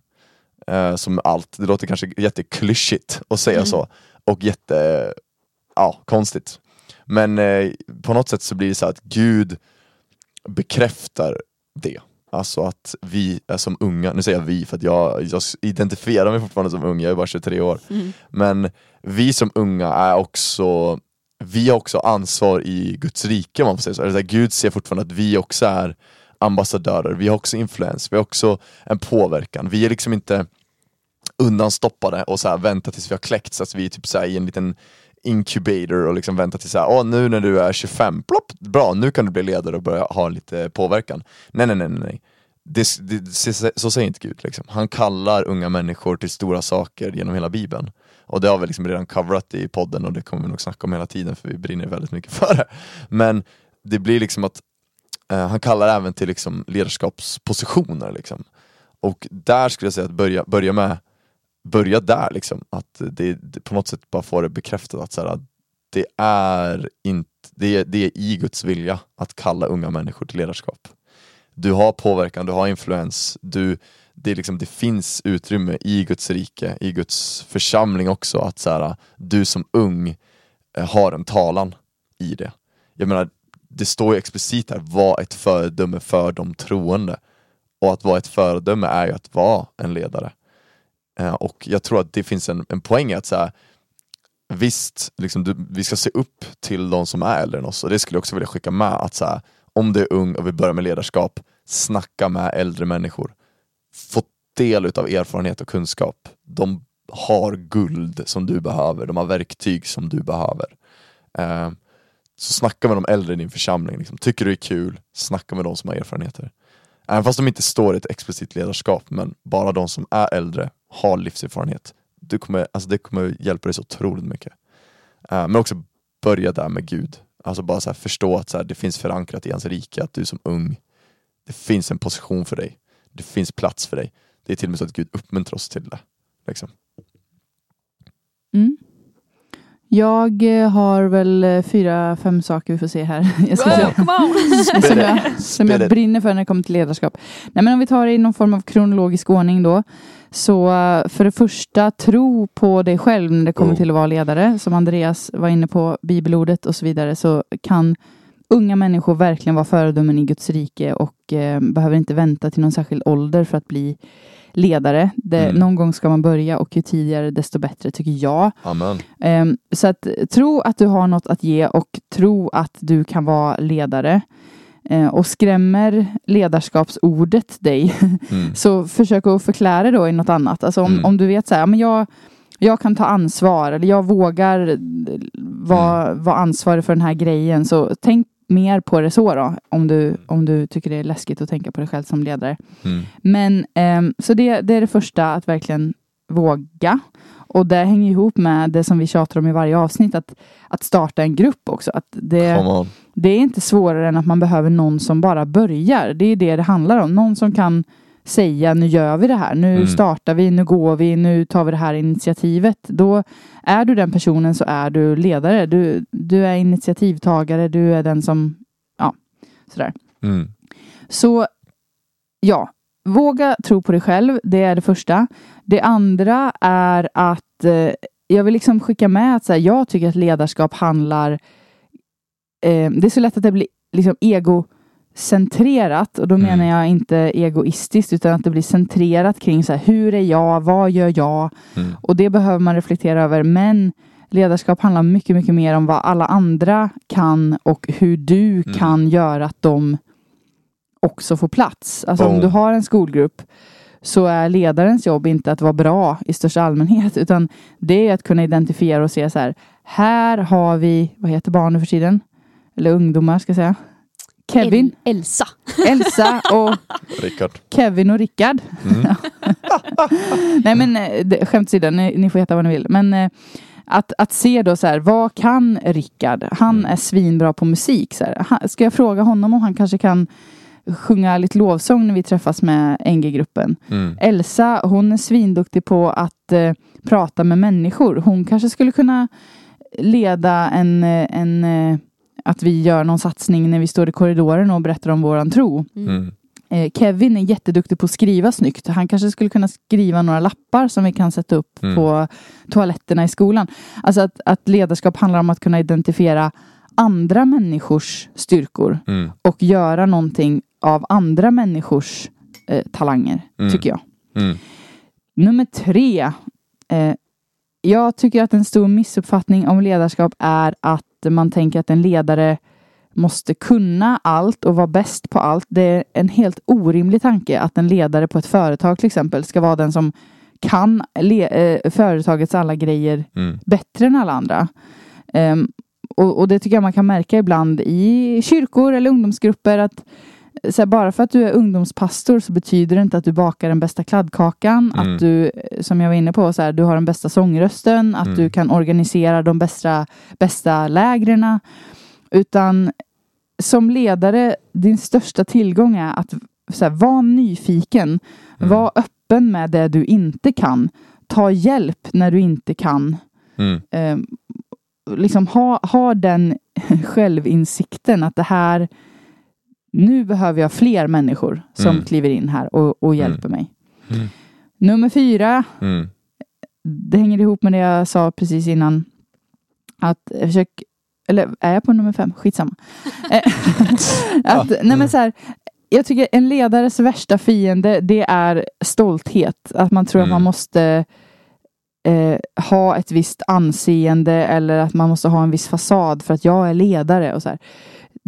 Eh, som allt, det låter kanske jätteklyschigt att säga Mm. så. Och jätte, ja, konstigt. Men på något sätt så blir det så att Gud bekräftar det. Alltså att vi är som unga, nu säger jag vi för att jag, jag identifierar mig fortfarande som ung, jag är bara 23 år. Mm. Men vi som unga är också vi har också ansvar i Guds rike man får säga så. Eller så här, Gud ser fortfarande att vi också är ambassadörer, vi har också influens, vi har också en påverkan. Vi är liksom inte undanstoppade och så här, väntar tills vi har kläckt så att vi är typ så här, i en liten incubator och liksom väntar tills så Åh, nu när du är 25, plopp, bra nu kan du bli ledare och börja ha lite påverkan. Nej nej nej nej. Det, det, så, så säger inte Gud. Liksom. Han kallar unga människor till stora saker genom hela bibeln. Och det har vi liksom redan coverat i podden och det kommer vi nog snacka om hela tiden för vi brinner väldigt mycket för det. Men det blir liksom att eh, han kallar även till liksom ledarskapspositioner. Liksom. Och där skulle jag säga att börja, börja med börja där liksom, att det, det på något sätt bara få det bekräftat att, så här, det, är inte, det, är, det är i Guds vilja att kalla unga människor till ledarskap. Du har påverkan, du har influens, du, det, liksom, det finns utrymme i Guds rike, i Guds församling också, att så här, du som ung eh, har en talan i det. Jag menar, det står ju explicit här, var ett föredöme för de troende. Och att vara ett föredöme är ju att vara en ledare. Eh, och jag tror att det finns en, en poäng i att så här, visst, liksom, du, vi ska se upp till de som är äldre än oss och det skulle jag också vilja skicka med att så här, om du är ung och vill börja med ledarskap, snacka med äldre människor fått del av erfarenhet och kunskap. De har guld som du behöver, de har verktyg som du behöver. Eh, så snacka med de äldre i din församling. Liksom. Tycker du det är kul, snacka med de som har erfarenheter. Även fast de inte står i ett explicit ledarskap, men bara de som är äldre, har livserfarenhet. Du kommer, alltså det kommer hjälpa dig så otroligt mycket. Eh, men också börja där med Gud. Alltså bara så förstå att så här, det finns förankrat i hans rike, att du som ung, det finns en position för dig. Det finns plats för dig. Det är till och med så att Gud uppmuntrar oss till det. Liksom. Mm. Jag eh, har väl eh, fyra, fem saker vi får se här. Jag ska Wow, som jag, som jag brinner för när det kommer till ledarskap. Nej, men om vi tar det i någon form av kronologisk ordning då. Så eh, för det första, tro på dig själv när det kommer Oh. till att vara ledare. Som Andreas var inne på, bibelordet och så vidare. Så kan unga människor verkligen vara föredömen i Guds rike och eh, behöver inte vänta till någon särskild ålder för att bli ledare. Det, Mm. Någon gång ska man börja och ju tidigare desto bättre tycker jag. Amen. Ehm, så att tro att du har något att ge och tro att du kan vara ledare. Eh, och skrämmer ledarskapsordet dig Mm. så försök att förklara det då i något annat. Alltså om, Mm. om du vet så här, men jag, jag kan ta ansvar eller jag vågar vara, vara ansvarig för den här grejen. Så tänk mer på det så då. Om du, om du tycker det är läskigt att tänka på dig själv som ledare. Mm. Men ehm, så det, det är det första, att verkligen våga. Och det hänger ihop med det som vi tjatar om i varje avsnitt, att, att starta en grupp också. Att det, det är inte svårare än att man behöver någon som bara börjar. Det är det det handlar om. Någon som kan säga nu gör vi det här, nu Mm. startar vi, nu går vi, nu tar vi det här initiativet. Då är du den personen så är du ledare. Du, du är initiativtagare, du är den som, ja, sådär. Mm. Så ja, våga tro på dig själv. Det är det första. Det andra är att eh, jag vill liksom skicka med att så här, jag tycker att ledarskap handlar... Eh, det är så lätt att det blir liksom egocentrerat och då Mm. menar jag inte egoistiskt utan att det blir centrerat kring så här, hur är jag, vad gör jag? Mm. Och det behöver man reflektera över. Men ledarskap handlar mycket, mycket mer om vad alla andra kan och hur du Mm. kan göra att de också får plats. Alltså om Boom. du har en skolgrupp så är ledarens jobb inte att vara bra i största allmänhet utan det är att kunna identifiera och se så här. Här har vi, vad heter barn nu för tiden? Eller ungdomar ska jag säga. Kevin, El- Elsa. Elsa och Rickard. Kevin och Rickard. Mm. Nej men eh, skämt åsido, ni, ni får heta vad ni vill. Men eh, att, att se då så här, vad kan Rickard? Han Mm. är svinbra på musik. Så här. Ska jag fråga honom om han kanske kan sjunga lite lovsång när vi träffas med NG-gruppen? Mm. Elsa, hon är svinduktig på att eh, prata med människor. Hon kanske skulle kunna leda en, eh, en eh, att vi gör någon satsning när vi står i korridoren och berättar om våran tro. Mm. Eh, Kevin är jätteduktig på att skriva snyggt. Han kanske skulle kunna skriva några lappar som vi kan sätta upp Mm. på toaletterna i skolan. Alltså att, att ledarskap handlar om att kunna identifiera andra människors styrkor Mm. och göra någonting av andra människors eh, talanger, Mm. tycker jag. Mm. Nummer tre. Eh, jag tycker att en stor missuppfattning om ledarskap är att man tänker att en ledare måste kunna allt och vara bäst på allt. Det är en helt orimlig tanke att en ledare på ett företag till exempel ska vara den som kan eh, företagets alla grejer Mm. bättre än alla andra. Ehm, och, och det tycker jag man kan märka ibland i kyrkor eller ungdomsgrupper att så här, bara för att du är ungdomspastor så betyder det inte att du bakar den bästa kladdkakan, Mm. att du, som jag var inne på, så här, du har den bästa sångrösten, att Mm. du kan organisera de bästa, bästa lägren. Utan som ledare, din största tillgång är att så här, vara nyfiken, Mm. var öppen med det du inte kan, ta hjälp när du inte kan. Eh, liksom ha, ha den självinsikten att det här nu behöver jag fler människor som Mm. kliver in här och, och hjälper mig. Mm. Nummer fyra, Mm. det hänger ihop med det jag sa precis innan. Att försök, eller är jag på nummer fem? Skitsamma. Eh, att, nej men så här, jag tycker en ledares värsta fiende det är stolthet. Att man tror att Mm. man måste eh, ha ett visst anseende eller att man måste ha en viss fasad för att jag är ledare. och så här.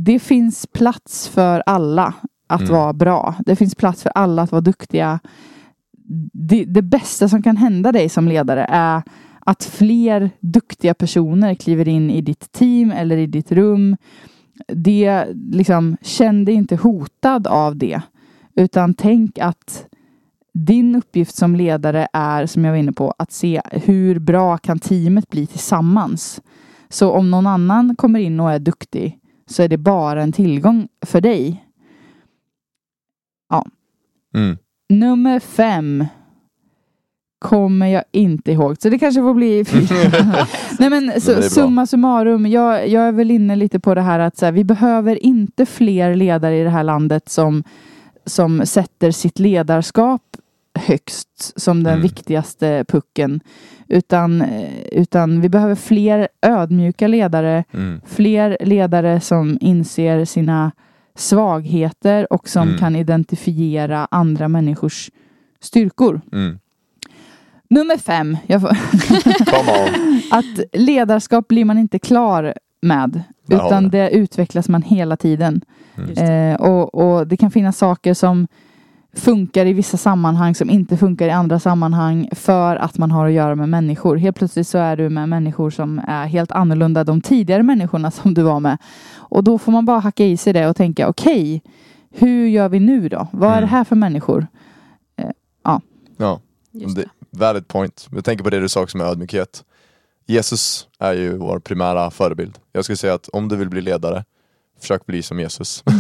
Det finns plats för alla att Mm. vara bra. Det finns plats för alla att vara duktiga. Det, det bästa som kan hända dig som ledare är att fler duktiga personer kliver in i ditt team eller i ditt rum. Det liksom, känn dig inte hotad av det. Utan tänk att din uppgift som ledare är, som jag var inne på, att se hur bra kan teamet bli tillsammans. Så om någon annan kommer in och är duktig så är det bara en tillgång för dig. Mm. Nummer fem kommer jag inte ihåg. Så det kanske får bli. Nej men så, summa summarum. Jag, jag är väl inne lite på det här att så här, vi behöver inte fler ledare i det här landet som, som sätter sitt ledarskap högst som den Mm. viktigaste pucken. Utan, eh, utan vi behöver fler ödmjuka ledare Mm. fler ledare som inser sina svagheter och som Mm. kan identifiera andra människors styrkor. Mm. Nummer fem. Att ledarskap blir man inte klar med. Utan det utvecklas man hela tiden. Mm. Eh, och, och det kan finnas saker som funkar i vissa sammanhang som inte funkar i andra sammanhang för att man har att göra med människor. Helt plötsligt så är du med människor som är helt annorlunda de tidigare människorna som du var med. Och då får man bara hacka i sig det och tänka okej, hur gör vi nu då? Vad är Mm. det här för människor? Ja, Just det, valid point. Jag tänker på det du sa också med ödmjukhet. Jesus är ju vår primära förebild. Jag skulle säga att om du vill bli ledare, försök bli som Jesus.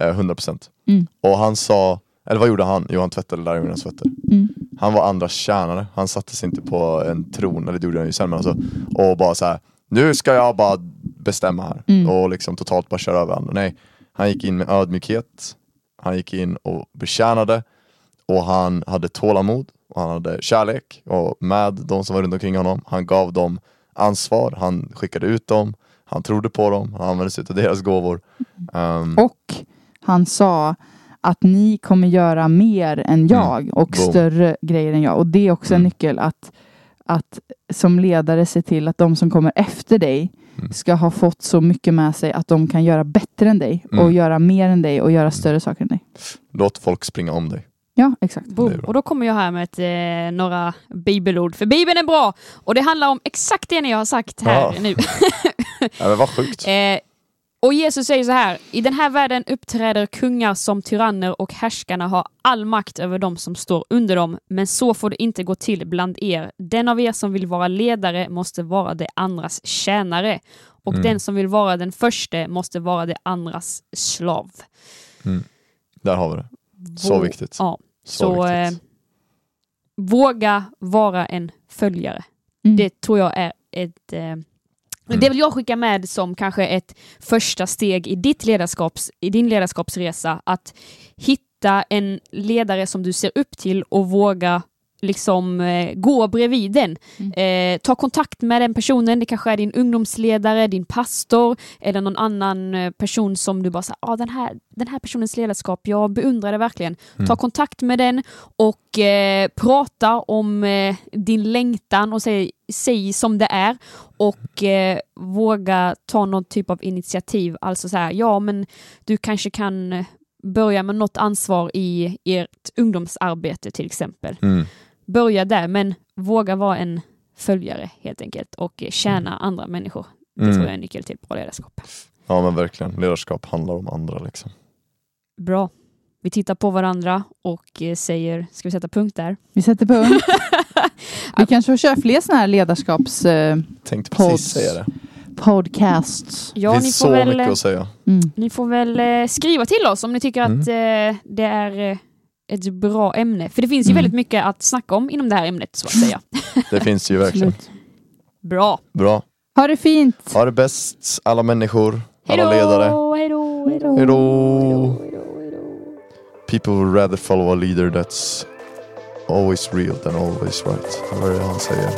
Eh, 100%. Mm. Och han sa, eller vad gjorde han? Jo han tvättade lärjungarnas fötter. Mm. Han var andras tjänare. Han satte sig inte på en tron, eller det gjorde han ju sen men alltså, och bara så här. nu ska jag bara bestämma här. Mm. Och liksom totalt bara köra över andra. Nej, han gick in med ödmjukhet. Han gick in och betjänade. Och han hade tålamod och han hade kärlek och med de som var runt omkring honom. Han gav dem ansvar, han skickade ut dem, han trodde på dem, han använde sig av deras gåvor. Um, Och han sa att ni kommer göra mer än jag och Mm. Boom. större grejer än jag. Och det är också en Mm. nyckel att, att som ledare se till att de som kommer efter dig Mm. ska ha fått så mycket med sig att de kan göra bättre än dig och Mm. göra mer än dig och göra större saker än dig. Låt folk springa om dig. Ja, exakt. Och då kommer jag här med ett, eh, några bibelord, för Bibeln är bra och det handlar om exakt det ni har sagt här Ja. nu. Ja, men vad sjukt. Eh, och Jesus säger så här, i den här världen uppträder kungar som tyranner och härskarna har all makt över dem som står under dem, men så får det inte gå till bland er. Den av er som vill vara ledare måste vara det andras tjänare och Mm. den som vill vara den förste måste vara det andras slav. Där har vi det. Så Vå- viktigt. Ja, Så, så eh, viktigt. våga vara en följare. Mm. Det tror jag är ett... Eh, det vill jag skicka med som kanske ett första steg i, ditt ledarskaps, i din ledarskapsresa. Att hitta en ledare som du ser upp till och våga liksom eh, gå bredvid den. Eh, ta kontakt med den personen, det kanske är din ungdomsledare, din pastor eller någon annan eh, person som du bara säger, ah, den, här, den här personens ledarskap, jag beundrar det verkligen. Ta kontakt med den och eh, prata om eh, din längtan och säg, säg som det är och eh, våga ta någon typ av initiativ. Alltså så här, ja men du kanske kan börja med något ansvar i ert ungdomsarbete till exempel. Mm. Börja där men våga vara en följare helt enkelt och tjäna andra människor. Det Mm. tror jag är en nyckel till bra ledarskap. Ja men verkligen, ledarskap handlar om andra liksom. Bra. Vi tittar på varandra och eh, säger, ska vi sätta punkt där? Vi sätter punkt. Vi kanske får köra fler sådana här ledarskaps eh, Tänkte Pods. precis säga det. podcasts. Ja, det får så väl, mycket eh, att säga. Mm. Ni får väl eh, skriva till oss om ni tycker Mm. att eh, det är ett bra ämne. För det finns ju Mm. väldigt mycket att snacka om inom det här ämnet så att säga. Det finns ju verkligen. Bra. Bra. Ha det fint! Ha det bäst alla människor, alla Hejdå! ledare. Hejdå! Hejdå! Hejdå! People would rather follow a leader that's always real than always right. Vad är det han säger?